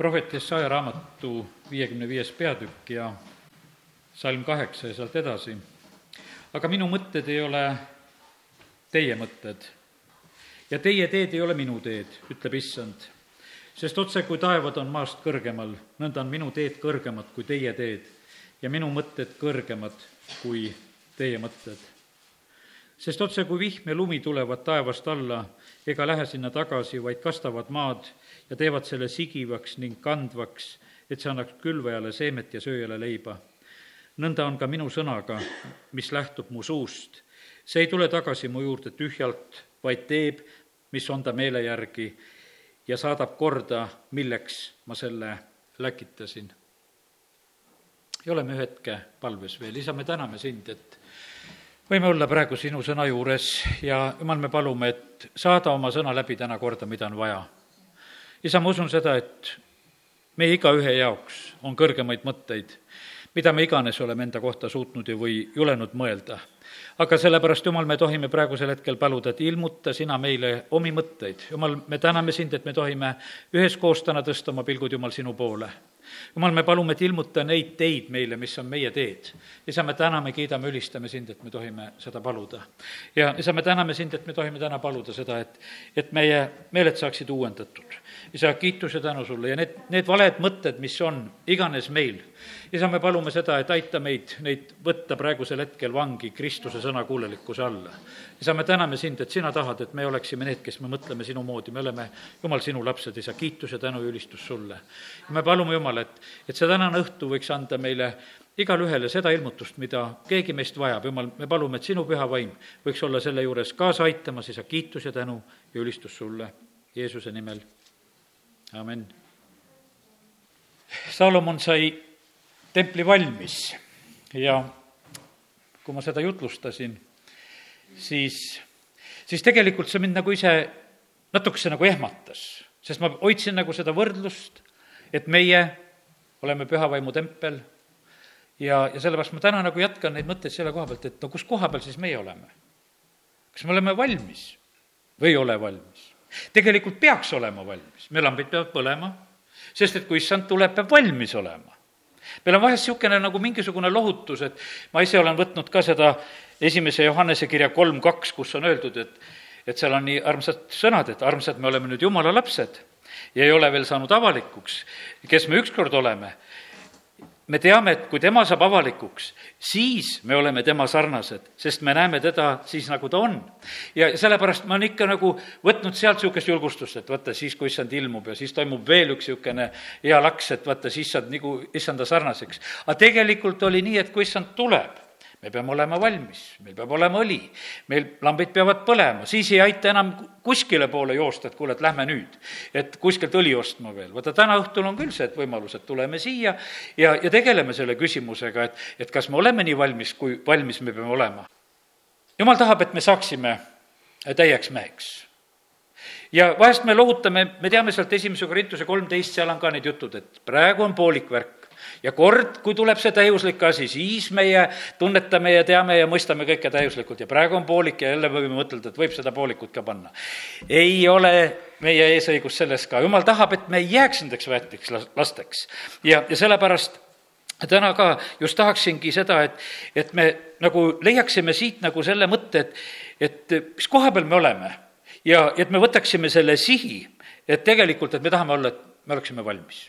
prohvet Jesaja raamatu viiekümne viies peatükk ja salm kaheksa ja sealt edasi. aga minu mõtted ei ole teie mõtted ja teie teed ei ole minu teed, ütleb issand. sest otse kui taevad on maast kõrgemal, nõnda on minu teed kõrgemad kui teie teed ja minu mõtted kõrgemad kui teie mõtted. sest otse kui vihm ja lumi tulevad taevast alla, ega lähe sinna tagasi, vaid kastavad maad ja teevad selle sigivaks ning kandvaks, et see annaks külvajale seemet ja sööjale leiba. nõnda on ka minu sõnaga, mis lähtub mu suust. see ei tule tagasi mu juurde tühjalt, vaid teeb, mis on ta meele järgi ja saadab korda, milleks ma selle läkitasin. ja oleme ühe hetke palves veel, isa, me täname sind, et võime olla praegu sinu sõna juures ja jumal, me palume, et saada oma sõna läbi täna korda, mida on vaja isa, ma usun seda, et meie igaühe jaoks on kõrgemaid mõtteid, mida me iganes oleme enda kohta suutnud ja või julenud mõelda. aga sellepärast, Jumal, me tohime praegusel hetkel paluda, et ilmuta sina meile omi mõtteid. Jumal, me täname sind, et me tohime üheskoos täna tõsta oma pilgud, Jumal, sinu poole jumal, me palume, et ilmuta neid teid meile, mis on meie teed. isa, me täname, kiidame, ülistame sind, et me tohime seda paluda. ja isa, me täname sind, et me tohime täna paluda seda, et, et meie meeled saaksid uuendatud. Isa, kiitus ja tänu sulle. Ja need, need valed mõtted, mis on iganes meil, isa, me palume seda, et aita meid neid võtta praegusel hetkel vangi Kristuse sõna kuulelikkuse alla. isa, me täname sind, et sina tahad, et me oleksime need, kes me mõtleme sinu moodi, me oleme, Jumal, sinu lapsed, isa, kiitus ja tänu ja ülistus sulle. ja me palume, Jumal, et, et see tänane õhtu võiks anda meile igale ühele seda ilmutust, mida keegi meist vajab, Jumal, me palume, et sinu püha vaim võiks olla selle juures kaasa aitamas, isa, kiitus ja tänu ja ülistus sulle Jeesuse nimel, amin. Salomon sai templi valmis ja kui ma seda jutlustasin, siis, siis tegelikult see mind nagu ise natukese nagu ehmatas, sest ma hoidsin nagu seda võrdlust, et meie oleme püha vaimu tempel ja, ja sellepärast ma täna nagu jätkan neid mõtteid selle koha pealt, et no kus koha peal siis meie oleme? kas me oleme valmis või ei ole valmis? Tegelikult peaks olema valmis, meie lambid peavad põlema, sest et kui issand tuleb, peab valmis olema. meil on vahest niisugune nagu mingisugune lohutus, et ma ise olen võtnud ka seda esimese Johannese kirja kolm kaks, kus on öeldud, et et seal on nii armsad sõnad, et armsad, me oleme nüüd jumala lapsed. Ja ei ole veel saanud avalikuks, kes me ükskord oleme, me teame, et kui tema saab avalikuks, siis me oleme tema sarnased, sest me näeme teda siis, nagu ta on. ja sellepärast ma olen ikka nagu võtnud sealt niisugust julgustust, et vaata, siis, kui issand ilmub ja siis toimub veel üks niisugune hea laks, et vaata, siis saad nagu issanda sarnaseks. aga tegelikult oli nii, et kui issand tuleb me peame olema valmis, meil peab olema õli, meil lambid peavad põlema, siis ei aita enam kuskile poole joosta, et kuule, et lähme nüüd, et kuskilt õli ostma veel. vaata, täna õhtul on küll see, et võimalus, et tuleme siia ja, ja tegeleme selle küsimusega, et, et kas me oleme nii valmis, kui valmis me peame olema. jumal tahab, et me saaksime täieks meheks. Ja vahest me lohutame, me teame sealt esimese Korintuse kolmteist, seal on ka need jutud, et praegu on poolik värk ja kord, kui tuleb see täiuslik asi, siis meie tunnetame ja teame ja mõistame kõike täiuslikult. Ja praegu on poolik ja jälle võime mõtelda, et võib seda poolikut ka panna. ei ole meie eesõigus selles ka, jumal tahab, et me ei jääks nendeks väetiks lasteks. Ja, ja sellepärast täna ka just tahaksingi seda, et, et me nagu leiaksime siit nagu selle mõtte, et, et mis koha peal me oleme. Ja et me võtaksime selle sihi, et tegelikult, et me tahame olla, et me oleksime valmis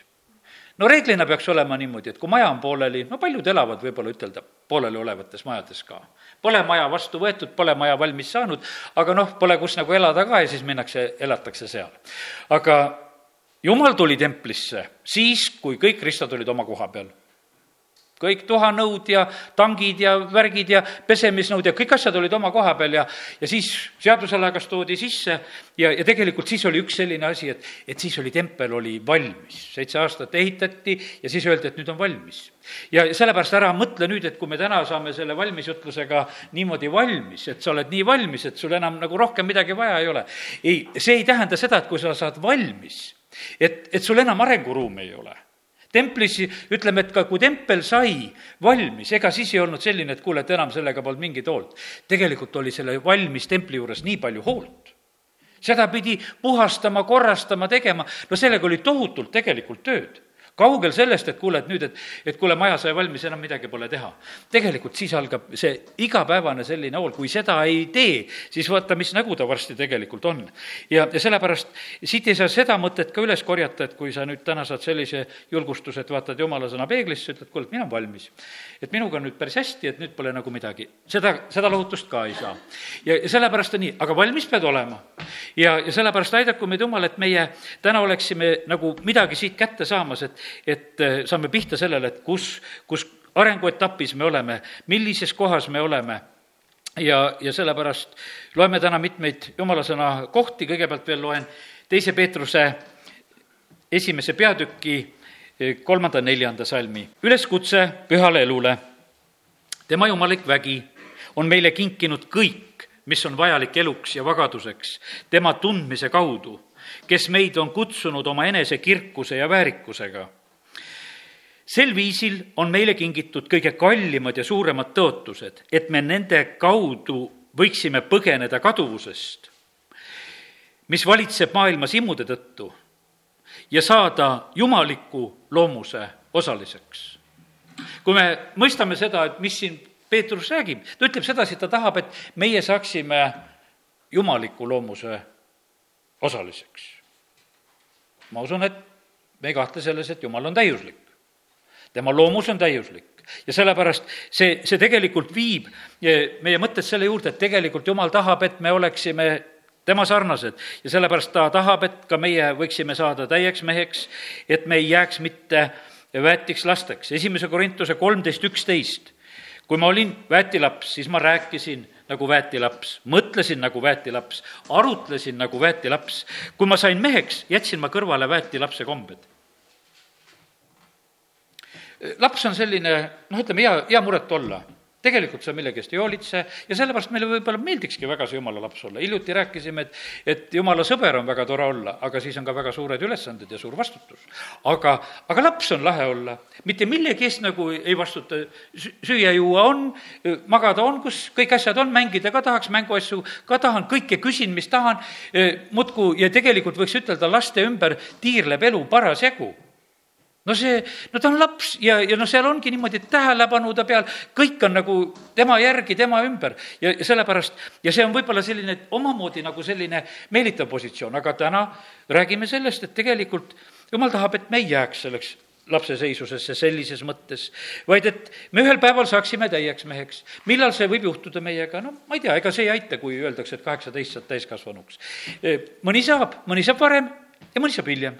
no reeglina peaks olema niimoodi, et kui maja on pooleli, no paljud elavad võib-olla ütelda pooleliolevates majades ka. Pole maja vastu võetud, pole maja valmis saanud, aga noh, pole kus nagu elada ka ja siis minnakse, elatakse seal. aga jumal tuli templisse siis, kui kõik ristad olid oma koha peal kõik tuhanõud ja tangid ja värgid ja pesemisnõud ja kõik asjad olid oma koha peal ja, ja siis seaduselaegas toodi sisse ja, ja tegelikult siis oli üks selline asi, et, et siis oli tempel oli valmis. seitse aastat ehitati ja siis öeldi, et nüüd on valmis. ja sellepärast ära mõtle nüüd, et kui me täna saame selle valmisjutlusega niimoodi valmis, et sa oled nii valmis, et sul enam nagu rohkem midagi vaja ei ole. ei, see ei tähenda seda, et kui sa saad valmis, et, et sul enam arenguruumi ei ole templis ütleme, et ka kui tempel sai valmis, ega siis ei olnud selline, et kuule, et enam sellega polnud mingit hoolt. tegelikult oli selle valmis templi juures nii palju hoolt. seda pidi puhastama, korrastama, tegema, no sellega oli tohutult tegelikult tööd kaugel sellest, et kuule, et nüüd, et, et kuule, maja sai valmis, enam midagi pole teha. tegelikult siis algab see igapäevane selline hool, kui seda ei tee, siis vaata, mis nägu ta varsti tegelikult on. ja, ja sellepärast siit ei saa seda mõtet ka üles korjata, et kui sa nüüd täna saad sellise julgustuse, et vaatad jumala sõna peeglisse, ütled, kuule, et mina olen valmis. et minuga on nüüd päris hästi, et nüüd pole nagu midagi. seda, seda lohutust ka ei saa. ja, ja sellepärast on nii, aga valmis pead olema. ja, ja sellepärast aidaku meid Jumal, et meie täna oleksime nagu midagi siit kätte saamas, et et äh, saame pihta sellele, et kus, kus arenguetapis me oleme, millises kohas me oleme ja, ja sellepärast loeme täna mitmeid jumala sõna kohti, kõigepealt veel loen teise Peetruse esimese peatüki äh, kolmanda-neljanda salmi. üleskutse pühale elule. tema jumalik vägi on meile kinkinud kõik, mis on vajalik eluks ja vagaduseks tema tundmise kaudu, kes meid on kutsunud oma enese kirkuse ja väärikusega sel viisil on meile kingitud kõige kallimad ja suuremad tõotused, et me nende kaudu võiksime põgeneda kaduvusest, mis valitseb maailmas immude tõttu, ja saada jumaliku loomuse osaliseks. kui me mõistame seda, et mis siin Peetrus räägib, ta ütleb sedasi, ta tahab, et meie saaksime jumaliku loomuse osaliseks. ma usun, et me ei kahtle selles, et Jumal on täiuslik tema loomus on täiuslik ja sellepärast see, see tegelikult viib meie mõtted selle juurde, et tegelikult Jumal tahab, et me oleksime tema sarnased ja sellepärast ta tahab, et ka meie võiksime saada täieks meheks, et me ei jääks mitte väetiks lasteks. esimese Korintuse kolmteist üksteist. kui ma olin väetilaps, siis ma rääkisin nagu väetilaps, mõtlesin nagu väetilaps, arutlesin nagu väetilaps. kui ma sain meheks, jätsin ma kõrvale väetilapse kombed laps on selline, noh, ütleme, hea, hea muret olla. Tegelikult sa millegi eest ei hoolitse ja sellepärast meile võib-olla meeldikski väga see jumala laps olla. hiljuti rääkisime, et, et jumala sõber on väga tore olla, aga siis on ka väga suured ülesanded ja suur vastutus. aga, aga laps on lahe olla, mitte millegi eest nagu ei vastuta, süüa-juua on, magada on, kus kõik asjad on, mängida ka tahaks, mänguasju ka tahan, kõike küsin, mis tahan, muudkui, ja tegelikult võiks ütelda, laste ümber tiirleb elu parasjagu no see, no ta on laps ja, ja noh, seal ongi niimoodi, et tähelepanu ta peal, kõik on nagu tema järgi, tema ümber ja, ja sellepärast, ja see on võib-olla selline omamoodi nagu selline meelitav positsioon, aga täna räägime sellest, et tegelikult jumal tahab, et me ei jääks selleks lapseseisusesse sellises mõttes, vaid et me ühel päeval saaksime täieks meheks. millal see võib juhtuda meiega, no ma ei tea, ega see ei aita, kui öeldakse, et kaheksateist saad täiskasvanuks. mõni saab, mõni saab varem ja mõni saab hiljem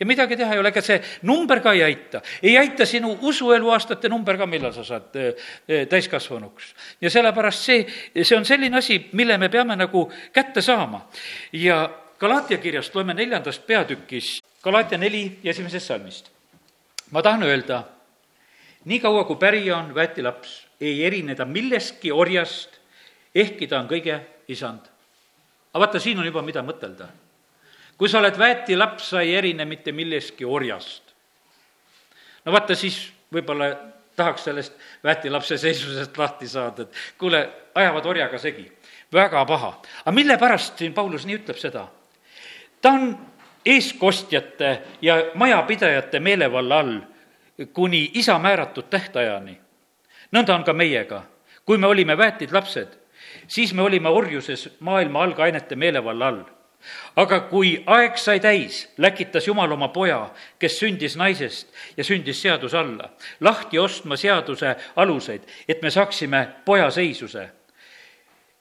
ja midagi teha ei ole, ega see number ka ei aita. ei aita sinu usueluaastate number ka, millal sa saad eh, eh, täiskasvanuks. ja sellepärast see, see on selline asi, mille me peame nagu kätte saama. ja Galaatia kirjast loeme neljandast peatükis, Galaatia neli ja esimesest salmist. ma tahan öelda, niikaua kui pärija on väetilaps, ei erine ta millestki orjast, ehkki ta on kõige isand. aga vaata, siin on juba, mida mõtelda kui sa oled väetilaps, sa ei erine mitte millestki orjast. no vaata, siis võib-olla tahaks sellest väetilapse seisusest lahti saada, et kuule, ajavad orjaga segi. väga paha. aga mille pärast siin Paulus nii ütleb seda? ta on eeskostjate ja majapidajate meelevalla all kuni isa määratud tähtajani. nõnda on ka meiega. kui me olime väetid lapsed, siis me olime orjuses maailma algainete meelevalla all aga kui aeg sai täis, läkitas Jumal oma poja, kes sündis naisest ja sündis seaduse alla, lahti ostma seaduse aluseid, et me saaksime poja seisuse.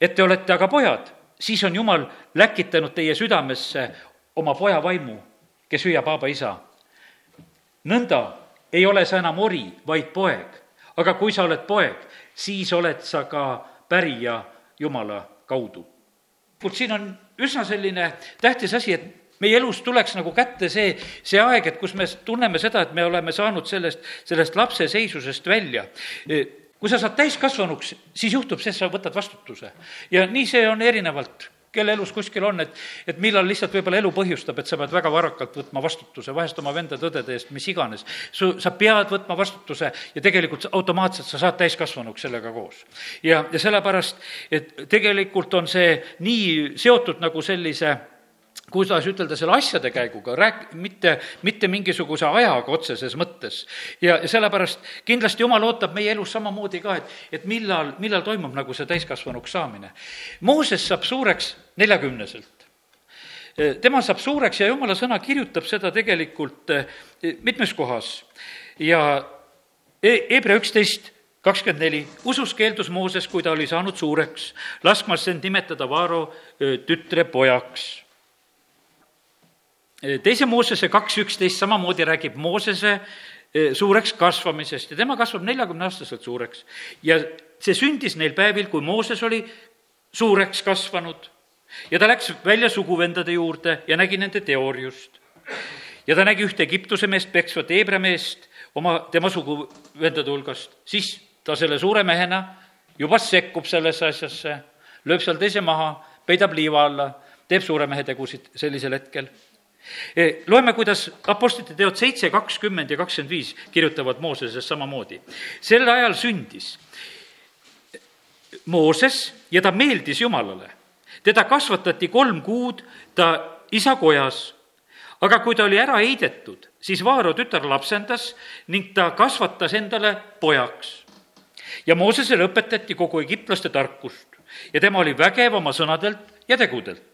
et te olete aga pojad, siis on Jumal läkitanud teie südamesse oma poja vaimu, kes hüüab Aaba isa. nõnda ei ole sa enam ori, vaid poeg. aga kui sa oled poeg, siis oled sa ka pärija Jumala kaudu. siin on üsna selline tähtis asi, et meie elus tuleks nagu kätte see, see aeg, et kus me tunneme seda, et me oleme saanud sellest, sellest lapse seisusest välja kui sa saad täiskasvanuks, siis juhtub see, et sa võtad vastutuse. ja nii see on erinevalt kelle elus kuskil on, et, et millal lihtsalt võib-olla elu põhjustab, et sa pead väga varakalt võtma vastutuse, vahest oma vendade-õdede eest, mis iganes. su, sa pead võtma vastutuse ja tegelikult automaatselt sa saad täiskasvanuks sellega koos. ja, ja sellepärast, et tegelikult on see nii seotud nagu sellise kuidas ütelda, selle asjade käiguga, rääk-, mitte, mitte mingisuguse ajaga otseses mõttes. ja sellepärast kindlasti Jumal ootab meie elus samamoodi ka, et, et millal, millal toimub nagu see täiskasvanuks saamine. Mooses saab suureks neljakümneselt tema saab suureks ja jumala sõna kirjutab seda tegelikult eh, mitmes kohas ja Hebra üksteist kakskümmend neli, usus keeldus Mooses, kui ta oli saanud suureks, laskmas end nimetada Vaaro tütre pojaks teise Moosese kaks üksteist samamoodi räägib Moosese eh, suureks kasvamisest ja tema kasvab neljakümneaastaselt suureks. ja see sündis neil päevil, kui Mooses oli suureks kasvanud ja ta läks välja suguvendade juurde ja nägi nende teooriust. ja ta nägi ühte Egiptuse meest peksvat Heebra meest oma, tema suguvendade hulgast, siis ta selle suure mehena juba sekkub sellesse asjasse, lööb seal teise maha, peidab liiva alla, teeb suure mehe tegusid sellisel hetkel loeme, kuidas Apostlite teod seitse, kakskümmend ja kakskümmend viis kirjutavad Moosesest samamoodi. sel ajal sündis Mooses ja ta meeldis Jumalale. teda kasvatati kolm kuud ta isa kojas. aga kui ta oli ära heidetud, siis Vaaro tütar lapsendas ning ta kasvatas endale pojaks. ja Moosesele õpetati kogu egiptlaste tarkust ja tema oli vägev oma sõnadelt ja tegudelt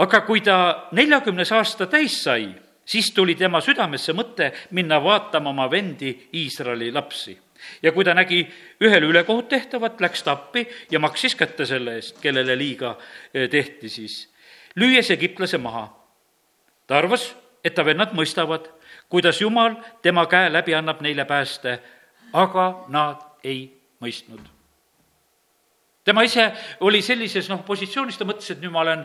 aga kui ta neljakümnes aasta täis sai, siis tuli tema südamesse mõte minna vaatama oma vendi Iisraeli lapsi. ja kui ta nägi ühele ülekohut tehtavat, läks ta appi ja maksis kätte selle eest, kellele liiga eh, tehti siis, lüües egiptlase maha. ta arvas, et ta vennad mõistavad, kuidas Jumal tema käe läbi annab neile pääste, aga nad ei mõistnud. tema ise oli sellises noh, positsioonis, ta mõtles, et nüüd ma olen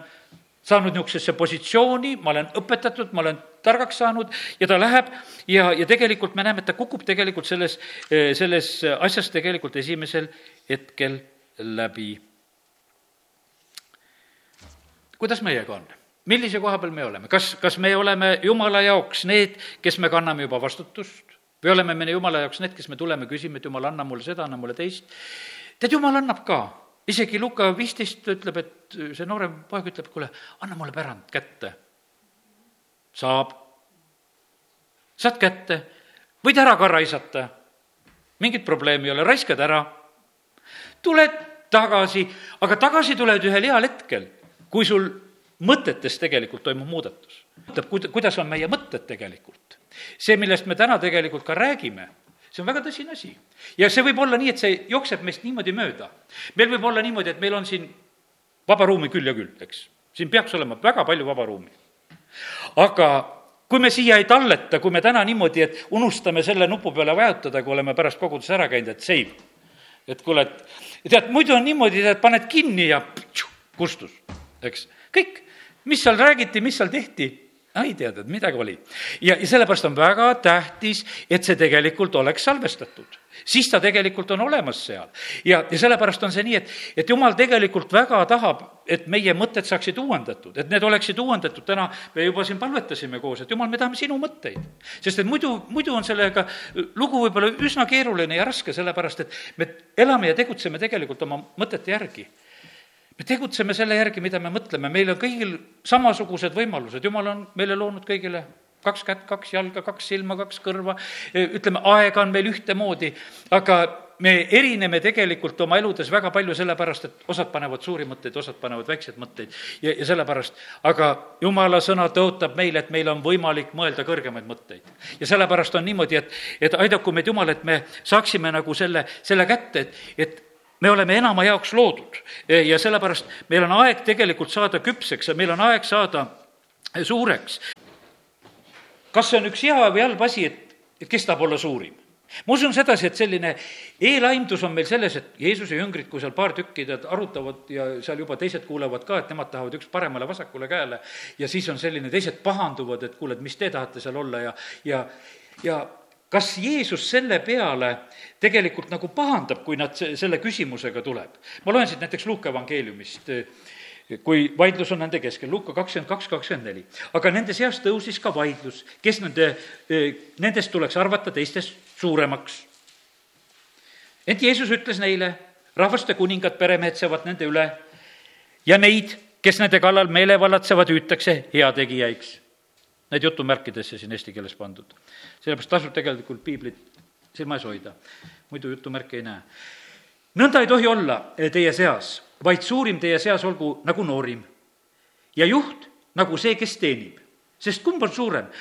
saanud niisugusesse positsiooni, ma olen õpetatud, ma olen targaks saanud ja ta läheb ja, ja tegelikult me näeme, et ta kukub tegelikult selles, selles asjas tegelikult esimesel hetkel läbi. kuidas meiega on? millise koha peal me oleme, kas, kas me oleme Jumala jaoks need, kes me kanname juba vastutust või oleme me Jumala jaoks need, kes me tuleme, küsime, et Jumal, anna mulle seda, anna mulle teist. tead, Jumal annab ka isegi Luka viisteist ütleb, et see noorem poeg ütleb, kuule, anna mulle pärand kätte. saab. saad kätte, võid ära ka raisata, mingit probleemi ei ole, raiskad ära. tuled tagasi, aga tagasi tuled ühel heal hetkel, kui sul mõtetes tegelikult toimub muudatus. kuidas on meie mõtted tegelikult. see, millest me täna tegelikult ka räägime see on väga tõsine asi. ja see võib olla nii, et see jookseb meist niimoodi mööda. meil võib olla niimoodi, et meil on siin vaba ruumi küll ja küll, eks. siin peaks olema väga palju vaba ruumi. aga kui me siia ei talleta, kui me täna niimoodi, et unustame selle nupu peale vajutada, kui oleme pärast koguduse ära käinud, et save. et kuule, et tead, muidu on niimoodi, et paned kinni ja ptšu, kustus, eks. kõik, mis seal räägiti, mis seal tehti ei tead, et midagi oli. ja, ja sellepärast on väga tähtis, et see tegelikult oleks salvestatud. siis ta tegelikult on olemas seal. ja, ja sellepärast on see nii, et, et jumal tegelikult väga tahab, et meie mõtted saaksid uuendatud, et need oleksid uuendatud, täna me juba siin palvetasime koos, et jumal, me tahame sinu mõtteid. sest et muidu, muidu on sellega lugu võib-olla üsna keeruline ja raske, sellepärast et me elame ja tegutseme tegelikult oma mõtete järgi me tegutseme selle järgi, mida me mõtleme, meil on kõigil samasugused võimalused, jumal on meile loonud kõigile kaks kätt, kaks jalga, kaks silma, kaks kõrva, ütleme, aega on meil ühtemoodi, aga me erineme tegelikult oma eludes väga palju sellepärast, et osad panevad suuri mõtteid, osad panevad väikseid mõtteid. Ja, ja sellepärast, aga jumala sõna tõotab meile, et meil on võimalik mõelda kõrgemaid mõtteid. ja sellepärast on niimoodi, et, et aidaku meid Jumal, et me saaksime nagu selle, selle kätte, et, et me oleme enama jaoks loodud ja sellepärast meil on aeg tegelikult saada küpseks ja meil on aeg saada suureks. kas see on üks hea või halb asi, et, kes tahab olla suurim? ma usun sedasi, et selline eelaimdus on meil selles, et Jeesuse jüngrid, kui seal paar tükki tead arutavad ja seal juba teised kuulevad ka, et nemad tahavad üks paremale-vasakule käele ja siis on selline, teised pahanduvad, et kuule, et mis te tahate seal olla ja, ja, ja kas Jeesus selle peale tegelikult nagu pahandab, kui nad selle küsimusega tuleb? ma loen siit näiteks Luuka evangeeliumist, kui vaidlus on nende keskel, Luuka kakskümmend kaks, kakskümmend neli. aga nende seas tõusis ka vaidlus, kes nende, nendest tuleks arvata teistest suuremaks. ent Jeesus ütles neile, rahvaste kuningad, peremehed seavad nende üle ja neid, kes nende kallal meelevallatsevad, hüütakse heategijaiks. Need jutumärkidesse siin eesti keeles pandud. sellepärast tasub tegelikult piiblit silma ees hoida, muidu jutumärke ei näe. nõnda ei tohi olla teie seas, vaid suurim teie seas olgu nagu noorim ja juht nagu see, kes teenib. sest kumb on suurem,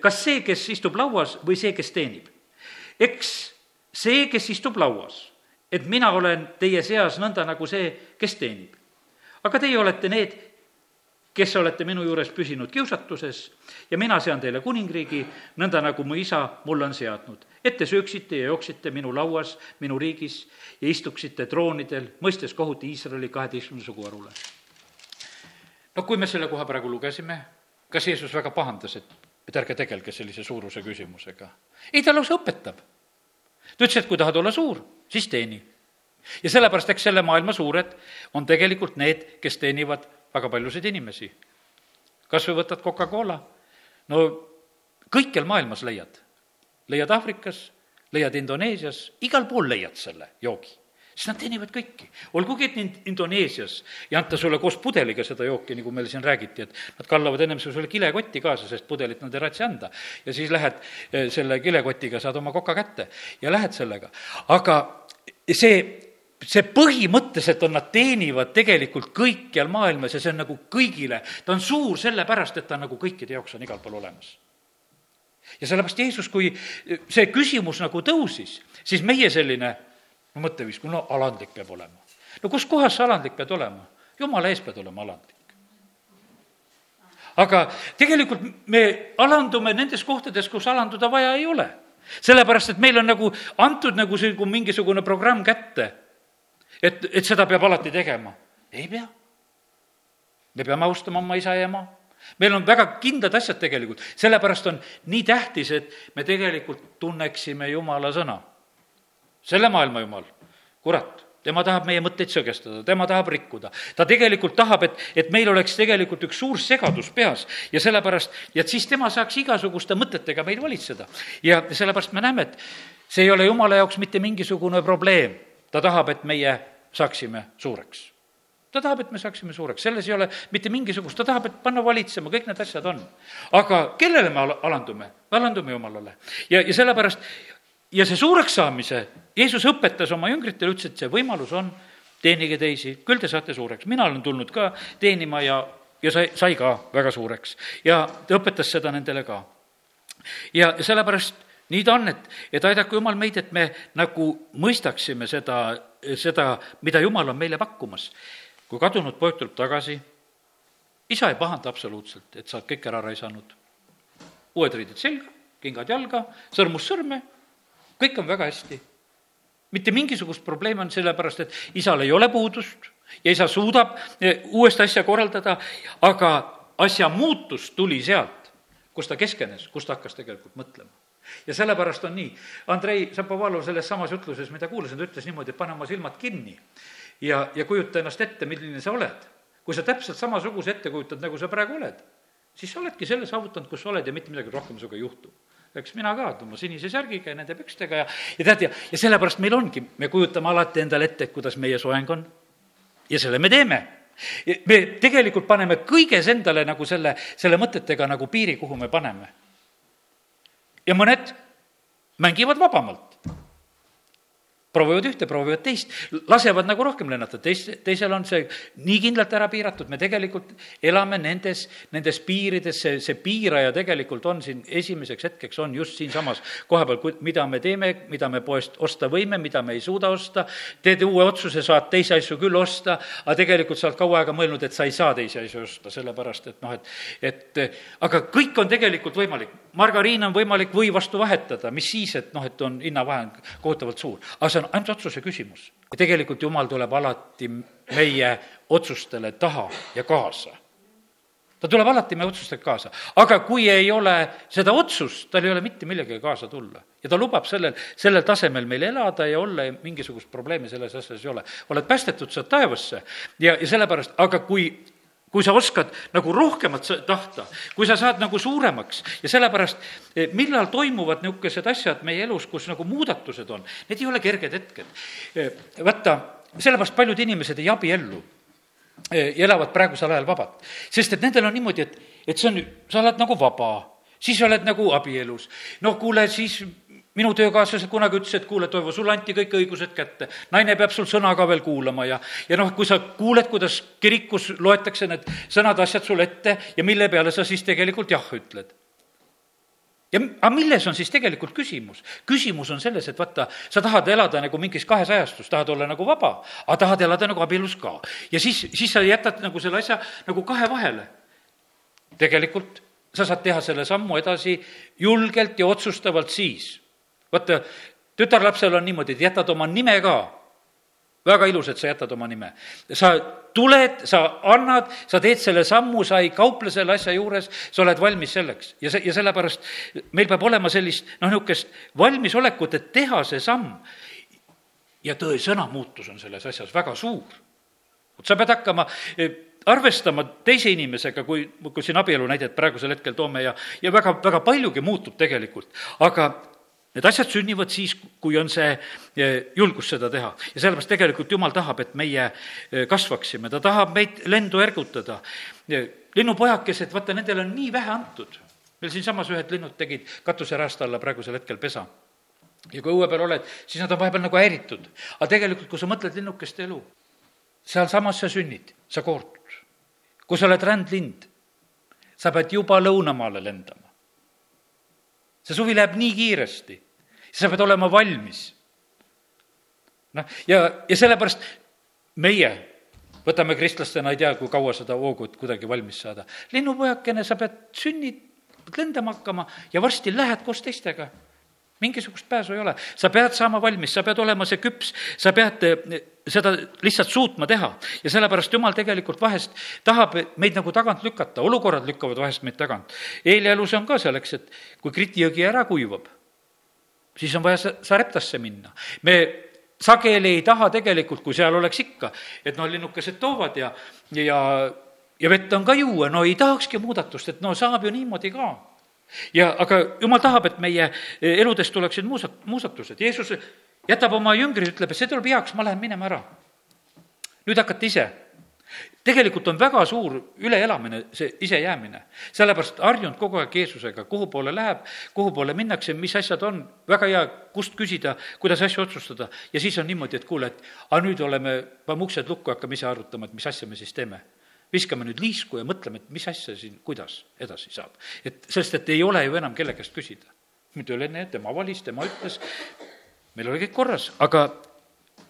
kas see, kes istub lauas või see, kes teenib? eks see, kes istub lauas, et mina olen teie seas nõnda nagu see, kes teenib. aga teie olete need, kes olete minu juures püsinud kiusatuses ja mina sean teile kuningriigi, nõnda nagu mu isa mulle on seadnud. et te sööksite ja jooksite minu lauas, minu riigis ja istuksite troonidel, mõistes kohut Iisraeli kaheteistkümne suguharule. no kui me selle koha praegu lugesime, kas Jeesus väga pahandas, et, et ärge tegelge sellise suuruse küsimusega? ei, ta lausa õpetab. ta ütles, et kui tahad olla suur, siis teeni. ja sellepärast, eks selle maailma suured on tegelikult need, kes teenivad väga paljusid inimesi. kas või võtad Coca-Cola, no kõikjal maailmas leiad, leiad Aafrikas, leiad Indoneesias, igal pool leiad selle joogi siis nad teenivad kõiki. olgugi, et ind-, Indoneesias ei anta sulle koos pudeliga seda jooki, nagu meil siin räägiti, et nad kallavad ennem sulle kilekotti kaasa, sest pudelit nad ei ratsi anda. ja siis lähed eh, selle kilekotiga, saad oma koka kätte ja lähed sellega. aga see see põhimõtteliselt on, nad teenivad tegelikult kõikjal maailmas ja see on nagu kõigile, ta on suur sellepärast, et ta nagu kõikide jaoks on igal pool olemas. ja sellepärast Jeesus, kui see küsimus nagu tõusis, siis meie selline no mõtteviis, no alandlik peab olema. no kus kohas sa alandlik pead olema? jumala ees pead olema alandlik. aga tegelikult me alandume nendes kohtades, kus alanduda vaja ei ole sellepärast, et meil on nagu antud nagu see, kui mingisugune programm kätte et, et seda peab alati tegema. ei pea. me peame austama oma isa ja ema. meil on väga kindlad asjad tegelikult, sellepärast on nii tähtis, et me tegelikult tunneksime Jumala sõna. selle maailma Jumal, kurat tema tahab meie mõtteid sõgestada, tema tahab rikkuda. ta tegelikult tahab, et, et meil oleks tegelikult üks suur segadus peas ja sellepärast, ja et siis tema saaks igasuguste mõtetega meil valitseda. ja sellepärast me näeme, et see ei ole jumala jaoks mitte mingisugune probleem. Ta tahab, et meie saaksime suureks. ta tahab, et me saaksime suureks, selles ei ole mitte mingisugust, ta tahab, et panna valitsema, kõik need asjad on. aga kellele me alandume? me alandume Jumalale. ja, ja sellepärast, ja see suureks saamise, Jeesus õpetas oma jüngritele, ütles, et see võimalus on, teenige teisi, küll te saate suureks. mina olen tulnud ka teenima ja, ja sai, sai ka väga suureks. ja ta õpetas seda nendele ka. ja sellepärast nii ta on, et, et aidaku Jumal meid, et me nagu mõistaksime seda seda, mida Jumal on meile pakkumas. kui kadunud poeg tuleb tagasi, isa ei pahanda absoluutselt, et sa oled kõik ära raisanud. uued riided selga, kingad jalga, sõrmus sõrme, kõik on väga hästi. mitte mingisugust probleemi on sellepärast, et isal ei ole puudust ja isa suudab eh, uuesti asja korraldada, aga asja muutus tuli sealt, kus ta keskenes, kus ta hakkas tegelikult mõtlema ja sellepärast on nii, Andrei Zapovalov selles samas jutluses, mida kuulasin, ta ütles niimoodi, et pane oma silmad kinni ja, ja kujuta ennast ette, milline sa oled. kui sa täpselt samasuguse ette kujutad, nagu sa praegu oled, siis sa oledki selle saavutanud, kus sa oled ja mitte midagi rohkem sinuga ei juhtu eks mina ka oma sinise särgiga ja nende pükstega ja, ja tead, ja, ja sellepärast meil ongi, me kujutame alati endale ette, kuidas meie soeng on. ja selle me teeme. me tegelikult paneme kõiges endale nagu selle, selle mõtetega nagu piiri, kuhu me paneme ja mõned mängivad vabamalt proovivad ühte, proovivad teist, lasevad nagu rohkem lennata, teist, teisel on see nii kindlalt ära piiratud, me tegelikult elame nendes, nendes piirides, see, see piiraja tegelikult on siin esimeseks hetkeks on just siinsamas koha peal, mida me teeme, mida me poest osta võime, mida me ei suuda osta, teed uue otsuse, saad teisi asju küll osta, aga tegelikult sa oled kaua aega mõelnud, et sa ei saa teisi asju osta, sellepärast et noh, et et aga kõik on tegelikult võimalik. margariin on võimalik või vastu vahetada, mis siis, et noh, et on hinnavahe kohutavalt suur, aga see on ainult otsuse küsimus. ja tegelikult Jumal tuleb alati meie otsustele taha ja kaasa. ta tuleb alati meie otsustega kaasa, aga kui ei ole seda otsust, tal ei ole mitte millegagi kaasa tulla. ja ta lubab sellel, sellel tasemel meil elada ja olla ja mingisugust probleemi selles asjas ei ole. oled päästetud, saad taevasse ja, ja sellepärast, aga kui kui sa oskad nagu rohkemat tahta, kui sa saad nagu suuremaks ja sellepärast, eh, millal toimuvad niisugused asjad meie elus, kus nagu muudatused on, need ei ole kerged hetked. Eh, vaata, sellepärast paljud inimesed ei abiellu. ja elavad praegusel ajal vabalt. sest et nendel on niimoodi, et, et see on, sa oled nagu vaba, siis oled nagu abielus. no kuule, siis minu töökaaslased kunagi ütlesid, et kuule, Toivo, sulle anti kõik õigused kätte. naine peab sul sõna ka veel kuulama ja, ja noh, kui sa kuuled, kuidas kirikus loetakse need sõnad, asjad sulle ette ja mille peale sa siis tegelikult jah ütled ja aga milles on siis tegelikult küsimus? küsimus on selles, et vaata, sa tahad elada nagu mingis kahes ajastus, tahad olla nagu vaba, aga tahad elada nagu abielus ka. ja siis, siis sa jätad nagu selle asja nagu kahe vahele. tegelikult sa saad teha selle sammu edasi julgelt ja otsustavalt siis. Vaata, tütarlapsel on niimoodi, et jätad oma nime ka väga ilus, et sa jätad oma nime. sa tuled, sa annad, sa teed selle sammu, sa ei kauple selle asja juures, sa oled valmis selleks. ja see, ja sellepärast meil peab olema sellist, noh, niisugust valmisolekut, et teha see samm. ja tõesõna muutus on selles asjas väga suur. vot sa pead hakkama eh, arvestama teise inimesega, kui, kui siin abielu näidet praegusel hetkel toome ja, ja väga, väga paljugi muutub tegelikult, aga Need asjad sünnivad siis, kui on see eh, julgus seda teha. ja sellepärast tegelikult Jumal tahab, et meie eh, kasvaksime, ta tahab meid lendu ergutada. linnupojakesed, vaata, nendele on nii vähe antud. meil siinsamas ühed linnud tegid katuseraasta alla praegusel hetkel pesa. ja kui õue peal oled, siis nad on vahepeal nagu häiritud. aga tegelikult, kui sa mõtled linnukeste elu, sealsamas sa sünnid, sa koortud. kui sa oled rändlind, sa pead juba lõunamaale lendama see suvi läheb nii kiiresti, sa pead olema valmis. noh, ja, ja sellepärast meie võtame kristlastena, ei tea, kui kaua seda hoogu, et kuidagi valmis saada. linnupojakene, sa pead, sünnid, lendama hakkama ja varsti lähed koos teistega mingisugust pääsu ei ole, sa pead saama valmis, sa pead olema see küps, sa pead eh, seda lihtsalt suutma teha. ja sellepärast Jumal tegelikult vahest tahab meid nagu tagant lükata, olukorrad lükkavad vahest meid tagant. Eelia elus on ka selleks, et kui Kriti jõgi ära kuivab, siis on vaja Sareptasse minna. me sageli ei taha tegelikult, kui seal oleks ikka, et noh, linnukesed toovad ja, ja ja vett on ka juua, no ei tahakski muudatust, et no saab ju niimoodi ka ja aga jumal tahab, et meie e, eludest tuleksid muusat-, muudatused. Jeesus jätab oma jüngrid, ütleb, et see tuleb heaks, ma lähen minema ära. nüüd hakkate ise. tegelikult on väga suur üleelamine, see isejäämine. sellepärast harjunud kogu aeg Jeesusega, kuhu poole läheb, kuhu poole minnakse, mis asjad on, väga hea, kust küsida, kuidas asju otsustada. ja siis on niimoodi, et kuule, et aga nüüd oleme, paneme uksed lukku, hakkame ise arutama, et mis asja me siis teeme viskame nüüd liisku ja mõtleme, et mis asja siin, kuidas edasi saab. et sest, et ei ole ju enam kelle käest küsida. nüüd oli enne, tema valis, tema ütles, meil oli kõik korras, aga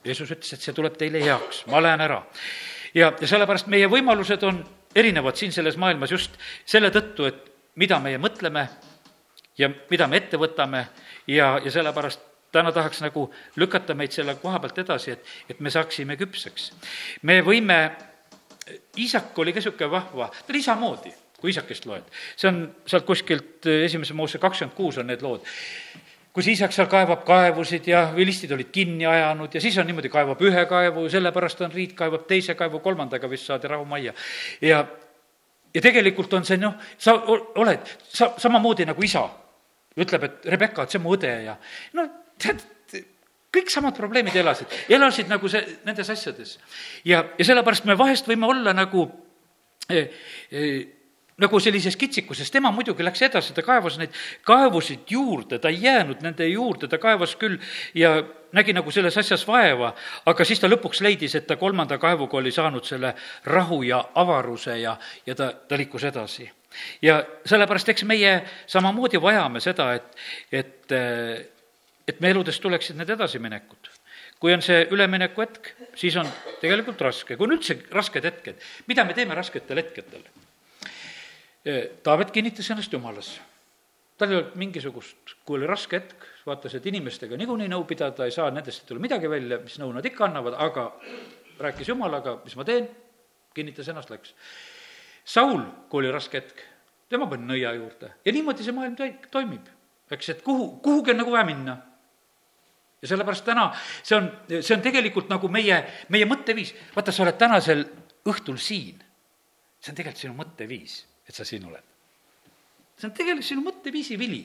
Jeesus ütles, et see tuleb teile heaks, ma lähen ära. ja, ja sellepärast meie võimalused on erinevad siin selles maailmas just selle tõttu, et mida meie mõtleme ja mida me ette võtame ja, ja sellepärast täna tahaks nagu lükata meid selle koha pealt edasi, et, et me saaksime küpseks. me võime isak oli ka niisugune vahva, ta oli isa moodi, kui isakest loed. see on sealt kuskilt eh, esimese moose kakskümmend kuus on need lood kus isak seal kaevab kaevusid ja vilistid olid kinni ajanud ja siis on niimoodi, kaevab ühe kaevu, sellepärast on Riit kaevab teise kaevu, kolmandaga vist saadi rahumajja. ja, ja tegelikult on see noh, sa oled sa samamoodi nagu isa ütleb, et Rebecca, et see on mu õde ja no tead, kõik samad probleemid elasid, elasid nagu see, nendes asjades. ja, ja sellepärast me vahest võime olla nagu eh, eh, nagu sellises kitsikuses, tema muidugi läks edasi, ta kaevas neid kaevusid juurde, ta ei jäänud nende juurde, ta kaevas küll ja nägi nagu selles asjas vaeva, aga siis ta lõpuks leidis, et ta kolmanda kaevuga oli saanud selle rahu ja avaruse ja, ja ta, ta liikus edasi. ja sellepärast, eks meie samamoodi vajame seda, et, et et me eludest tuleksid need edasiminekud. kui on see ülemineku hetk, siis on tegelikult raske, kui on üldse rasked hetked, mida me teeme rasketel hetkedel? Taavet kinnitas ennast jumalasse. tal ei olnud mingisugust, kui oli raske hetk, vaatas, et inimestega niikuinii nõu pidada ei saa, nendest ei tule midagi välja, mis nõu nad ikka annavad, aga rääkis Jumalaga, mis ma teen, kinnitas ennast, läks. Saul, kui oli raske hetk, tema pani nõia juurde ja niimoodi see maailm toi-, toimib, eks, et kuhu, kuhugi on nagu vaja minna ja sellepärast täna see on, see on tegelikult nagu meie, meie mõtteviis. vaata, sa oled tänasel õhtul siin. see on tegelikult sinu mõtteviis, et sa siin oled. see on tegelikult sinu mõtteviisi vili.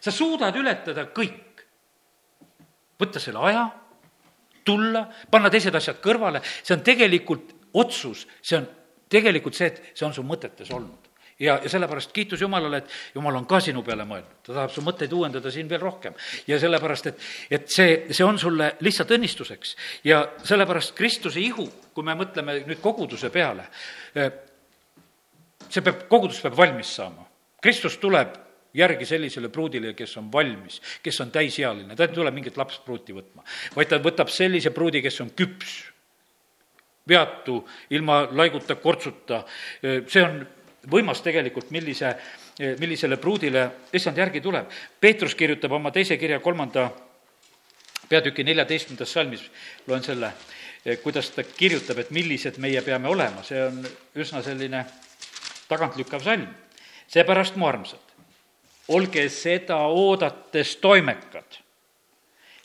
sa suudad ületada kõik. võtta selle aja, tulla, panna teised asjad kõrvale, see on tegelikult otsus, see on tegelikult see, et see on su mõtetes olnud ja, ja sellepärast kiitus Jumalale, et Jumal on ka sinu peale mõelnud, ta tahab su mõtteid uuendada siin veel rohkem. ja sellepärast, et, et see, see on sulle lihtsalt õnnistuseks ja sellepärast Kristuse ihu, kui me mõtleme nüüd koguduse peale, eh, see peab, kogudus peab valmis saama. Kristus tuleb järgi sellisele pruudile, kes on valmis, kes on täisealine, ta ei tule mingit lapspruuti võtma, vaid ta võtab sellise pruudi, kes on küps, veatu, ilma laiguta, kortsuta, eh, see on võimas tegelikult, millise, millisele pruudile issand järgi tuleb. Peetrus kirjutab oma teise kirja kolmanda peatüki neljateistkümnendas salmis, loen selle, kuidas ta kirjutab, et millised meie peame olema, see on üsna selline tagantlükkav salm. seepärast, mu armsad, olge seda oodates toimekad,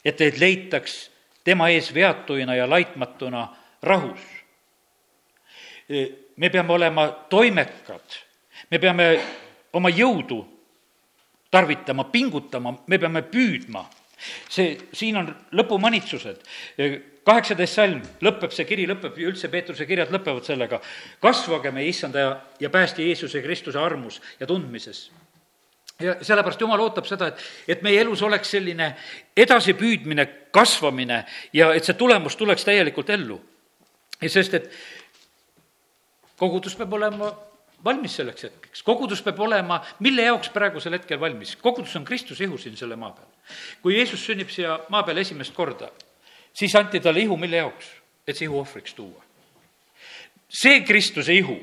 et teid leitaks tema ees veatuina ja laitmatuna rahus me peame olema toimekad, me peame oma jõudu tarvitama, pingutama, me peame püüdma. see, siin on lõpumanitsused, kaheksateist salm lõpeb, see kiri lõpeb, üldse Peetruse kirjad lõpevad sellega, kasvage meie issanda ja, ja päästja Jeesuse Kristuse armus ja tundmises ja sellepärast Jumal ootab seda, et, et meie elus oleks selline edasipüüdmine, kasvamine ja et see tulemus tuleks täielikult ellu. ja sest, et kogudus peab olema valmis selleks hetkeks, kogudus peab olema, mille jaoks praegusel hetkel valmis, kogudus on Kristuse ihu siin selle maa peal. kui Jeesus sünnib siia maa peale esimest korda, siis anti talle ihu mille jaoks, et see ihu ohvriks tuua. see Kristuse ihu,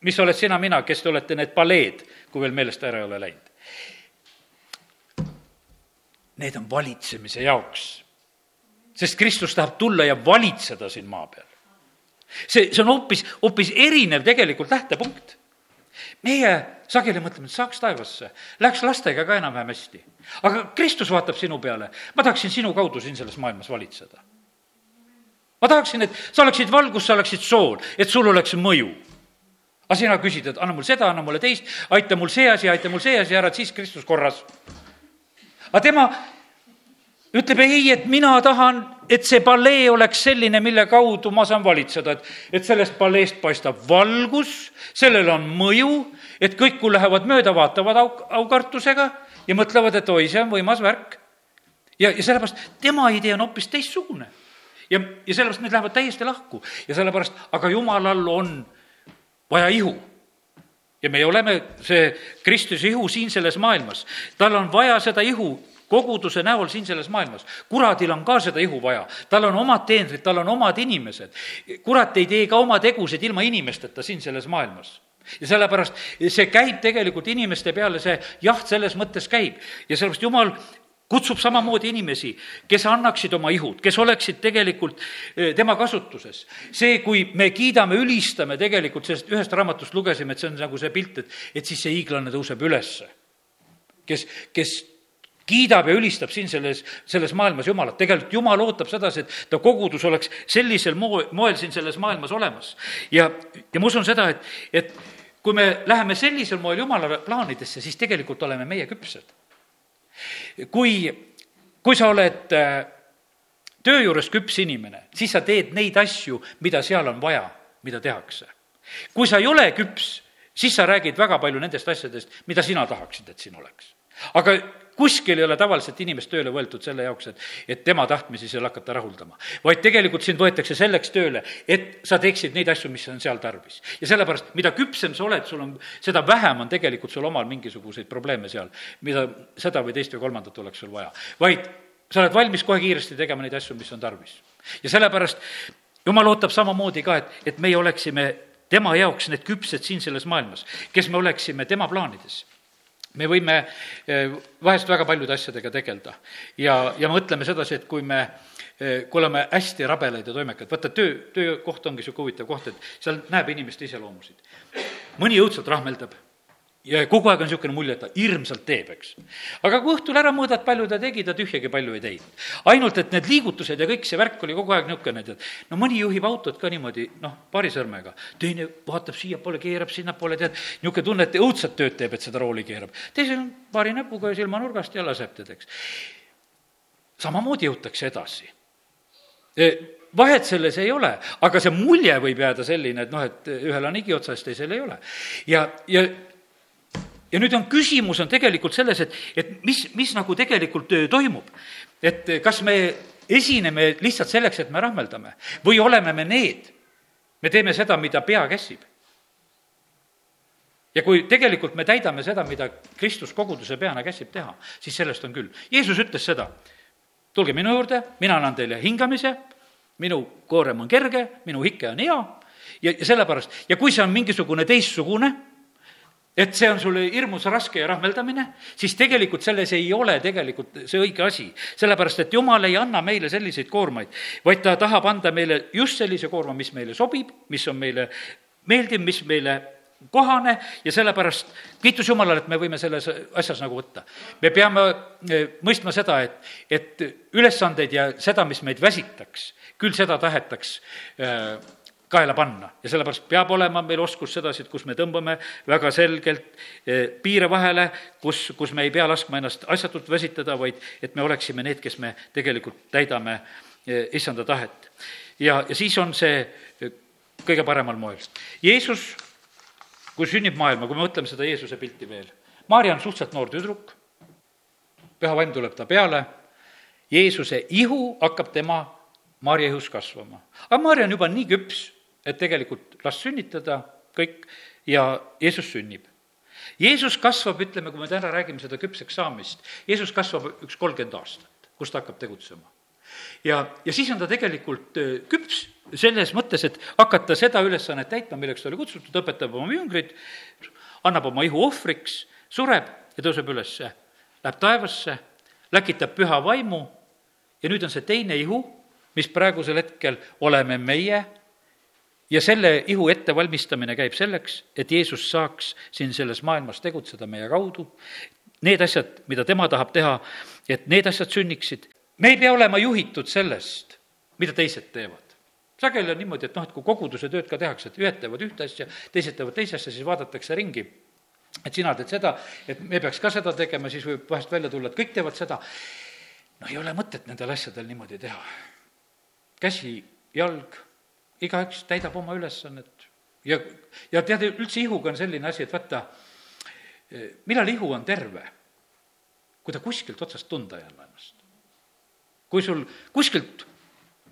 mis oled sina, mina, kes te olete need paleed, kui veel meelest ära ei ole läinud. Need on valitsemise jaoks, sest Kristus tahab tulla ja valitseda siin maa peal see, see on hoopis, hoopis erinev tegelikult lähtepunkt. meie sageli mõtleme, et saaks taevasse, läheks lastega ka enam-vähem hästi. aga Kristus vaatab sinu peale, ma tahaksin sinu kaudu siin selles maailmas valitseda. ma tahaksin, et sa oleksid valgus, sa oleksid sool, et sul oleks mõju aga sina küsid, et anna mul seda, anna mulle teist, aita mul see asi, aita mul see asi ära, et siis Kristus korras. aga tema ütleb ei, et mina tahan, et see palee oleks selline, mille kaudu ma saan valitseda, et, et sellest paleest paistab valgus, sellel on mõju, et kõik, kui lähevad mööda, vaatavad au, aukartusega ja mõtlevad, et oi, see on võimas värk. ja, ja sellepärast tema idee on hoopis teistsugune. ja, ja sellepärast need lähevad täiesti lahku ja sellepärast, aga jumalal on vaja ihu ja meie oleme see Kristuse ihu siin selles maailmas. tal on vaja seda ihu koguduse näol siin selles maailmas. kuradil on ka seda ihu vaja, tal on omad teenrid, tal on omad inimesed. kurat ei tee ka oma tegusid ilma inimesteta siin selles maailmas ja sellepärast see käib tegelikult inimeste peale, see jaht selles mõttes käib ja sellepärast jumal kutsub samamoodi inimesi, kes annaksid oma ihud, kes oleksid tegelikult eh, tema kasutuses. see, kui me kiidame, ülistame tegelikult, sellest ühest raamatust lugesime, et see on nagu see pilt, et, et siis see hiiglane tõuseb ülesse. kes, kes kiidab ja ülistab siin selles, selles maailmas Jumalat. tegelikult Jumal ootab sedasi, et ta kogudus oleks sellisel moo-, moel siin selles maailmas olemas. ja, ja ma usun seda, et, et kui me läheme sellisel moel Jumala plaanidesse, siis tegelikult oleme meie küpsed. kui, kui sa oled äh, töö juures küps inimene, siis sa teed neid asju, mida seal on vaja, mida tehakse. kui sa ei ole küps, siis sa räägid väga palju nendest asjadest, mida sina tahaksid, et siin oleks. aga kuskil ei ole tavaliselt inimest tööle võetud selle jaoks, et, et tema tahtmisi seal hakata rahuldama. vaid tegelikult sind võetakse selleks tööle, et sa teeksid neid asju, mis on seal tarvis. ja sellepärast, mida küpsem sa oled, sul on, seda vähem on tegelikult sul omal mingisuguseid probleeme seal, mida seda või teist või kolmandat oleks sul vaja. vaid sa oled valmis kohe kiiresti tegema neid asju, mis on tarvis. ja sellepärast jumal ootab samamoodi ka, et, et meie oleksime tema jaoks need küpsed siin selles maailmas, kes me oleksime tema plaanides me võime eh, vahest väga paljude asjadega tegeleda ja, ja mõtleme sedasi, et kui me, eh, kui oleme hästi rabelaid ja toimekad, vaata töö, töökoht ongi niisugune huvitav koht, et seal näeb inimeste iseloomusid. mõni õudselt rahmeldab ja kogu aeg on niisugune mulje, et ta hirmsalt teeb, eks. aga kui õhtul ära mõõdad, palju ta tegi, ta tühjagi palju ei teinud. ainult, et need liigutused ja kõik see värk oli kogu aeg niisugune, tead, no mõni juhib autot ka niimoodi, noh, paari sõrmega, teine vaatab siiapoole, keerab sinnapoole, tead, niisugune tunne, et õudselt tööd teeb, et seda rooli keerab. teisel on paari näpuga silmanurgast ja laseb, tead, eks. samamoodi jõutakse edasi vahet selles ei ole, aga see mulje võib jääda selline, et noh, et ühel on higi otsas, teisel ei ole. ja, ja ja nüüd on küsimus on tegelikult selles, et, et mis, mis nagu tegelikult toimub. et kas me esineme lihtsalt selleks, et me rahmeldame või oleme me need, me teeme seda, mida pea käsib. ja kui tegelikult me täidame seda, mida Kristus koguduse peana käsib teha, siis sellest on küll. Jeesus ütles seda, tulge minu juurde, mina annan teile hingamise, minu koorem on kerge, minu hike on hea ja, ja sellepärast, ja kui see on mingisugune teistsugune, et see on sulle hirmus raske ja rahmeldamine, siis tegelikult selles ei ole tegelikult see õige asi. sellepärast, et jumal ei anna meile selliseid koormaid, vaid ta tahab anda meile just sellise koorma, mis meile sobib, mis on meile meeldiv, mis meile kohane ja sellepärast kiitus Jumalale, et me võime selles asjas nagu võtta. me peame eh, mõistma seda, et, et ülesandeid ja seda, mis meid väsitaks, küll seda tahetaks äh, kaela panna ja sellepärast peab olema meil oskus sedasi, et kus me tõmbame väga selgelt eh, piire vahele, kus, kus me ei pea laskma ennast asjatult väsitada, vaid et me oleksime need, kes me tegelikult täidame eh, issanda tahet. ja, ja siis on see eh, kõige paremal moel. Jeesus, kui sünnib maailma, kui me mõtleme seda Jeesuse pilti veel, Maarja on suhteliselt noor tüdruk, püha vaim tuleb ta peale, Jeesuse ihu hakkab tema Maarja ihus kasvama. aga Maarja on juba nii küps, et tegelikult last sünnitada, kõik, ja Jeesus sünnib. Jeesus kasvab, ütleme, kui me täna räägime seda küpseks saamist, Jeesus kasvab üks kolmkümmend aastat, kus ta hakkab tegutsema. ja, ja siis on ta tegelikult äh, küps selles mõttes, et hakata seda ülesannet täitma, milleks ta oli kutsutud, õpetab oma jüngrid, annab oma ihu ohvriks, sureb ja tõuseb ülesse, läheb taevasse, läkitab püha vaimu ja nüüd on see teine ihu, mis praegusel hetkel oleme meie ja selle ihu ettevalmistamine käib selleks, et Jeesus saaks siin selles maailmas tegutseda meie kaudu. Need asjad, mida tema tahab teha, et need asjad sünniksid. me ei pea olema juhitud sellest, mida teised teevad. sageli on niimoodi, et noh, et kui koguduse tööd ka tehakse, et ühed teevad ühte asja, teised teevad teist asja, siis vaadatakse ringi et sina teed seda, et me peaks ka seda tegema, siis võib vahest välja tulla, et kõik teevad seda. no ei ole mõtet nendel asjadel niimoodi teha. käsi, jalg igaüks täidab oma ülesannet. ja, ja tead, üldse ihuga on selline asi, et vaata, millal ihu on terve? kui ta kuskilt otsast tunda ei anna ennast. kui sul kuskilt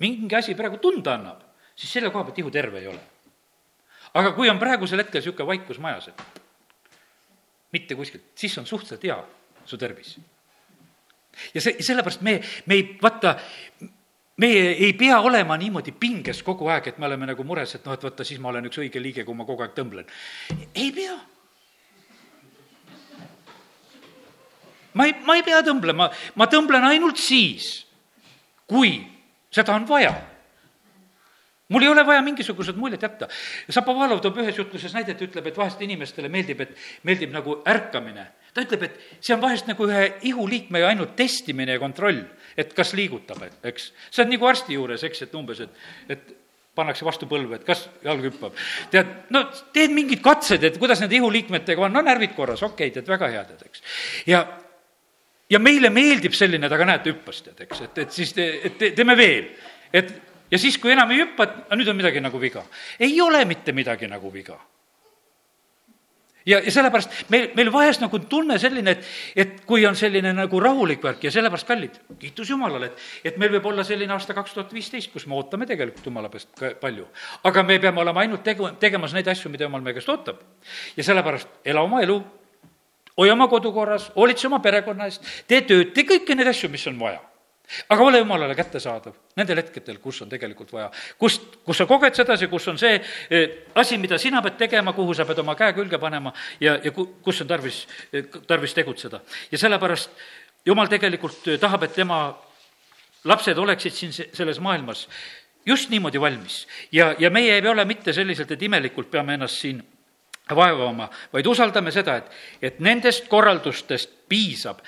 mingi asi praegu tunda annab, siis selle koha pealt ihu terve ei ole. aga kui on praegusel hetkel niisugune vaikus majas, et mitte kuskilt, siis on suhteliselt hea su tervis. ja see, sellepärast me, me ei, vaata, meie ei pea olema niimoodi pinges kogu aeg, et me oleme nagu mures, et noh, et vaata, siis ma olen üks õige liige, kui ma kogu aeg tõmblen. ei pea. ma ei, ma ei pea tõmblema, ma tõmblen ainult siis, kui seda on vaja mul ei ole vaja mingisugused muljed jätta. Zapovalov toob ühes jutluses näidet, ütleb, et vahest inimestele meeldib, et meeldib nagu ärkamine. Ta ütleb, et see on vahest nagu ühe ihuliikme ainult testimine ja kontroll et kas liigutab, eks. see on nagu arsti juures, eks, et umbes, et, et pannakse vastu põlve, et kas jalg hüppab. tead, no teed mingid katsed, et kuidas nende ihuliikmetega on, no närvid korras, okei okay,, tead, väga hea, tead, eks. ja, ja meile meeldib selline, et aga näed, ta hüppas, tead, eks, et, et siis te, et te, teeme veel. et ja siis, kui enam ei hüppa, et nüüd on midagi nagu viga. ei ole mitte midagi nagu viga ja, ja sellepärast meil, meil vahest nagu tunne selline, et, et kui on selline nagu rahulik värk ja sellepärast kallid, kiitus Jumalale, et, et meil võib olla selline aasta kaks tuhat viisteist, kus me ootame tegelikult Jumala käest ka palju. aga me peame olema ainult tegu, tegemas neid asju, mida Jumal meie käest ootab. ja sellepärast ela oma elu, hoia oma kodu korras, hoolitse oma perekonna eest, tee tööd, tee kõiki neid asju, mis on vaja aga ole jumalale kättesaadav nendel hetkedel, kus on tegelikult vaja. kust, kus sa koged sedasi, kus on see eh, asi, mida sina pead tegema, kuhu sa pead oma käe külge panema ja, ja ku-, kus on tarvis, eh, tarvis tegutseda. ja sellepärast jumal tegelikult eh, tahab, et tema lapsed oleksid siin selles maailmas just niimoodi valmis. ja, ja meie ei ole mitte selliselt, et imelikult peame ennast siin vaevama, vaid usaldame seda, et, et nendest korraldustest piisab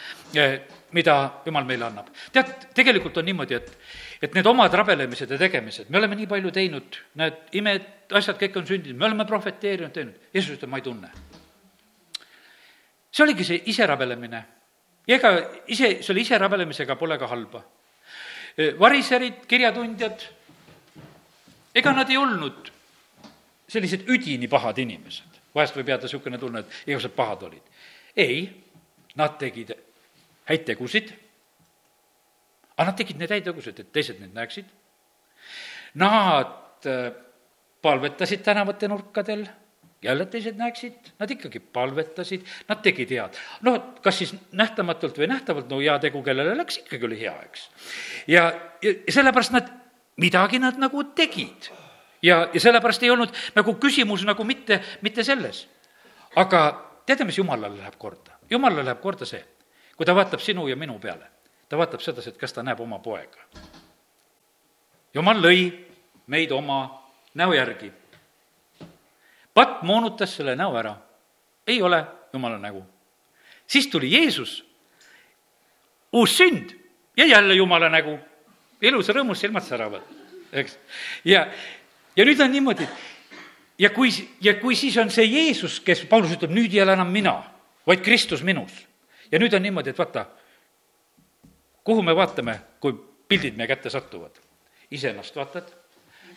mida jumal meile annab. tead, tegelikult on niimoodi, et, et need omad rabelemised ja tegemised, me oleme nii palju teinud, näed, imed, asjad kõik on sündinud, me oleme prohveteerinud, teinud. Jeesus ütleb, ma ei tunne. see oligi see ise rabelemine. ja ega ise, selle ise rabelemisega pole ka halba. variserid, kirjatundjad, ega nad ei olnud sellised üdini pahad inimesed. vahest võib jääda niisugune tunne, et igasugused pahad olid. ei, nad tegid häid tegusid, aga nad tegid neid häid tegusid, et teised neid näeksid. Nad äh, palvetasid tänavate nurkadel jälle teised näeksid, nad ikkagi palvetasid, nad tegid head. no kas siis nähtamatult või nähtavalt, no heategu kellele läks, ikkagi oli hea, eks. ja, ja sellepärast nad, midagi nad nagu tegid. ja, ja sellepärast ei olnud nagu küsimus nagu mitte, mitte selles. aga teate, mis jumalale läheb korda? jumalale läheb korda see, kui ta vaatab sinu ja minu peale, ta vaatab sedasi, et kas ta näeb oma poega. jumal lõi meid oma näo järgi patt moonutas selle näo ära. ei ole jumala nägu. siis tuli Jeesus, uus sünd ja jälle jumala nägu. ilus rõõmus silmad säravad, eks. ja, ja nüüd on niimoodi, ja kui, ja kui siis on see Jeesus, kes, Paulus ütleb, nüüd ei ole enam mina, vaid Kristus minus. Ja nüüd on niimoodi, et vaata, kuhu me vaatame, kui pildid meie kätte satuvad. iseennast vaatad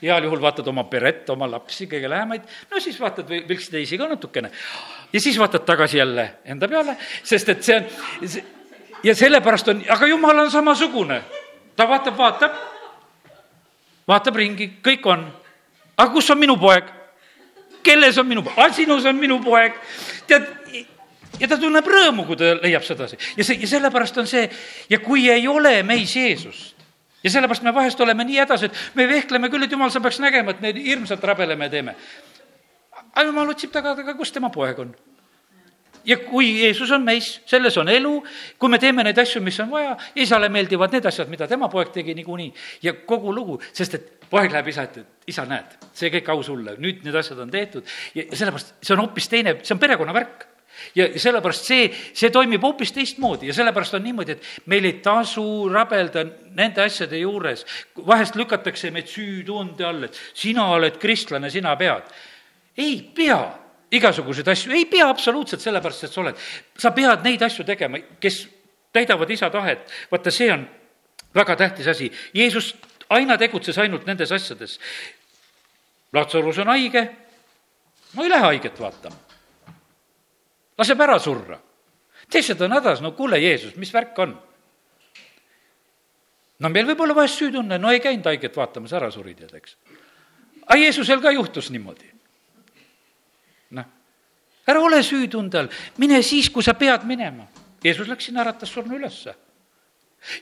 heal juhul vaatad oma peret, oma lapsi, kõige lähemaid, no siis vaatad või võiks teisi ka natukene. ja siis vaatad tagasi jälle enda peale, sest et see on, ja sellepärast on, aga jumal on samasugune. ta vaatab, vaatab, vaatab ringi, kõik on. aga kus on minu poeg? kelles on minu poeg? sinus on minu poeg. tead, ja ta tunneb rõõmu, kui ta leiab sedasi. ja see, ja sellepärast on see, ja kui ei ole meis Jeesust, ja sellepärast me vahest oleme nii hädas, et me vehkleme küll, et jumal, sa peaks nägema, et me hirmsalt rabeleme ja teeme. aga jumal otsib taga, aga kus tema poeg on? ja kui Jeesus on meis, selles on elu, kui me teeme neid asju, mis on vaja, isale meeldivad need asjad, mida tema poeg tegi niikuinii ja kogu lugu, sest et poeg läheb isa ette, et isa, näed, see kõik au sulle, nüüd need asjad on tehtud ja sellepärast see on hoopis teine, see on perekonna värk ja sellepärast see, see toimib hoopis teistmoodi ja sellepärast on niimoodi, et meil ei tasu rabelda nende asjade juures. vahest lükatakse meid süütunde all, et sina oled kristlane, sina pead. ei pea igasuguseid asju, ei pea absoluutselt sellepärast, et sa oled. sa pead neid asju tegema, kes täidavad isa tahet. vaata, see on väga tähtis asi. Jeesus aina tegutses ainult nendes asjades. Latsarus on haige, no ei lähe haiget vaatama laseb ära surra. teised on hädas, no kuule, Jeesus, mis värk on? no meil võib olla vahest süütunne, no ei käinud haiget vaatamas, ära suri, tead, eks. aga Jeesusel ka juhtus niimoodi. noh, ära ole süütunde all, mine siis, kui sa pead minema. Jeesus läks sinna, äratas surnu ülesse.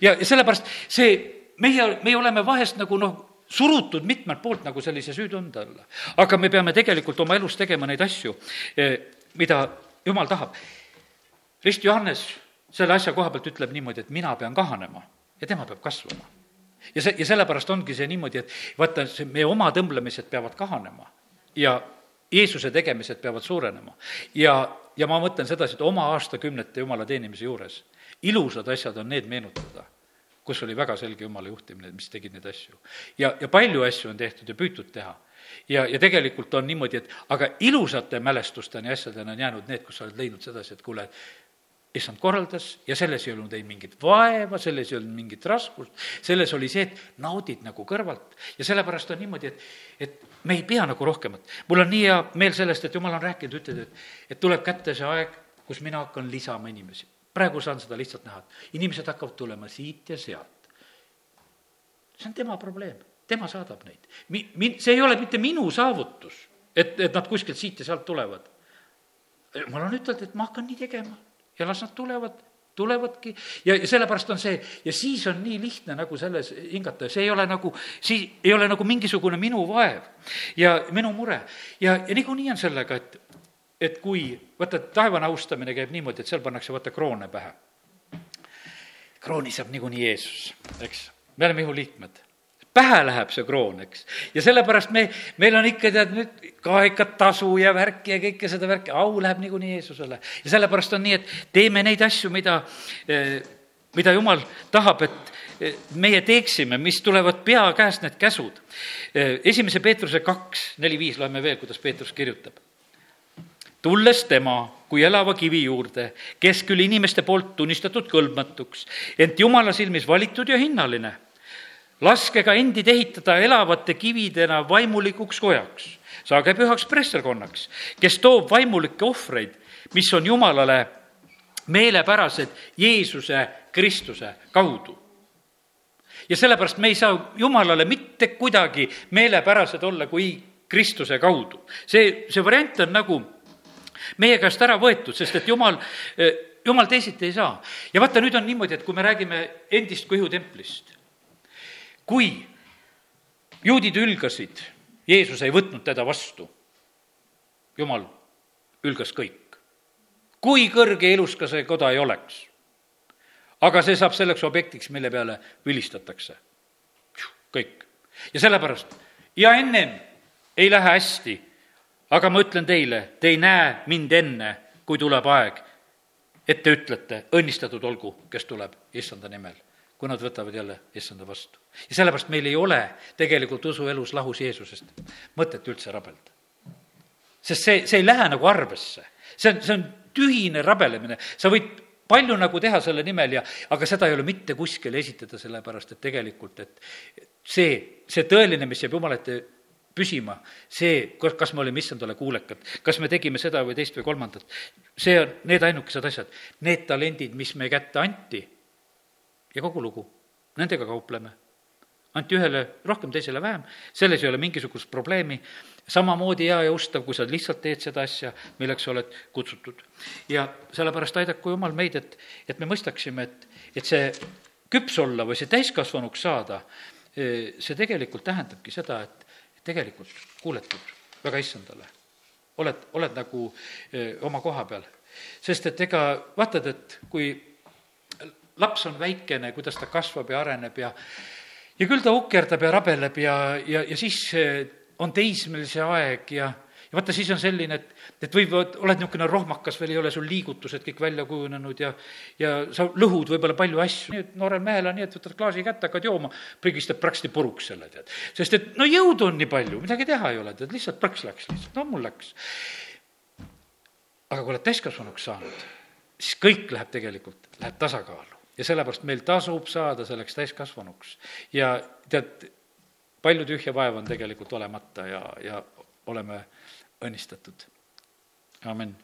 ja, ja sellepärast see, meie, meie oleme vahest nagu noh, surutud mitmelt poolt nagu sellise süütunde alla. aga me peame tegelikult oma elus tegema neid asju, eh, mida jumal tahab. rist Johannes selle asja koha pealt ütleb niimoodi, et mina pean kahanema ja tema peab kasvama. ja see, ja sellepärast ongi see niimoodi, et vaata, see meie oma tõmblemised peavad kahanema ja Jeesuse tegemised peavad suurenema. ja, ja ma mõtlen sedasi, et oma aastakümnete jumala teenimise juures ilusad asjad on need meenutada, kus oli väga selge jumala juhtimine, mis tegid neid asju. ja, ja palju asju on tehtud ja püütud teha ja, ja tegelikult on niimoodi, et aga ilusate mälestusteni ja asjadena on jäänud need, kus sa oled leidnud sedasi, et kuule, issand korraldas ja selles ei olnud ei mingit vaeva, selles ei olnud mingit raskust, selles oli see, et naudid nagu kõrvalt. ja sellepärast on niimoodi, et, et me ei pea nagu rohkemat. mul on nii hea meel sellest, et jumal on rääkinud, ütled, et, et tuleb kätte see aeg, kus mina hakkan lisama inimesi. praegu saan seda lihtsalt näha, et inimesed hakkavad tulema siit ja sealt. see on tema probleem tema saadab neid. Mi-, min-, see ei ole mitte minu saavutus, et, et nad kuskilt siit ja sealt tulevad. jumal on ütelnud, et ma hakkan nii tegema ja las nad tulevad, tulevadki ja, ja sellepärast on see, ja siis on nii lihtne nagu selles hingata, see ei ole nagu, siis ei ole nagu mingisugune minu vaev ja minu mure. ja, ja niikuinii on sellega, et, et kui, vaata, taevane austamine käib niimoodi, et seal pannakse vaata kroone pähe. krooni saab niikuinii Jeesus, eks, me oleme ihuliikmed pähe läheb see kroon, eks. ja sellepärast me, meil on ikka tead nüüd ka ikka tasu ja värki ja kõike seda värki, au läheb niikuinii Jeesusele. ja sellepärast on nii, et teeme neid asju, mida, eh, mida Jumal tahab, et eh, meie teeksime, mis tulevad pea käest, need käsud. Eh, esimese Peetruse kaks, neli, viis, loeme veel, kuidas Peetrus kirjutab. tulles tema kui elava kivi juurde, kes küll inimeste poolt tunnistatud kõlbmatuks, ent Jumala silmis valitud ja hinnaline laske ka endid ehitada elavate kividena vaimulikuks kojaks, saage pühaks preesterkonnaks, kes toob vaimulikke ohvreid, mis on Jumalale meelepärased Jeesuse Kristuse kaudu. ja sellepärast me ei saa Jumalale mitte kuidagi meelepärased olla, kui Kristuse kaudu. see, see variant on nagu meie käest ära võetud, sest et Jumal, Jumal teisiti ei saa. ja vaata, nüüd on niimoodi, et kui me räägime endist kui ihutemplist, kui juudid ülgasid, Jeesus ei võtnud teda vastu, Jumal ülgas kõik kui kõrge ja ilus ka see koda ei oleks. aga see saab selleks objektiks, mille peale vilistatakse. kõik. ja sellepärast, ja ennem ei lähe hästi, aga ma ütlen teile, te ei näe mind enne, kui tuleb aeg, et te ütlete, õnnistatud olgu, kes tuleb issanda nimel, kui nad võtavad jälle issanda vastu. ja sellepärast meil ei ole tegelikult usuelus lahus Jeesusest mõtet üldse rabelda. sest see, see ei lähe nagu arvesse. see on, see on tühine rabelemine, sa võid palju nagu teha selle nimel ja, aga seda ei ole mitte kuskile esitada, sellepärast et tegelikult, et see, see tõeline, mis jääb Jumala ette püsima, see, kas me olime issandale kuulekad, kas me tegime seda või teist või kolmandat, see on need ainukesed asjad, need talendid, mis meie kätte anti ja kogu lugu, nendega kaupleme anti ühele rohkem, teisele vähem, selles ei ole mingisugust probleemi, samamoodi hea ja ustav, kui sa lihtsalt teed seda asja, milleks sa oled kutsutud. ja sellepärast aidaku Jumal meid, et, et me mõistaksime, et, et see küps olla või see täiskasvanuks saada, see tegelikult tähendabki seda, et tegelikult kuuletud väga issandale. oled, oled nagu öö, oma koha peal. sest et ega vaatad, et kui laps on väikene, kuidas ta kasvab ja areneb ja ja küll ta ukerdab ja rabeleb ja, ja, ja siis on teismelise aeg ja, ja vaata, siis on selline, et, et võib-olla oled niisugune rohmakas veel, ei ole sul liigutused kõik välja kujunenud ja ja sa lõhud võib-olla palju asju, nii et noorel mehel on nii, et võtad klaasi kätte, hakkad jooma, prigistad praksti puruks selle, tead. sest et no jõudu on nii palju, midagi teha ei ole, tead, lihtsalt praks läks lihtsalt, no mul läks. aga kui oled täiskasvanuks saanud, siis kõik läheb tegelikult, läheb tasakaalu ja sellepärast meil tasub saada selleks täiskasvanuks. ja tead, palju tühja vaeva on tegelikult olemata ja, ja oleme õnnistatud. amin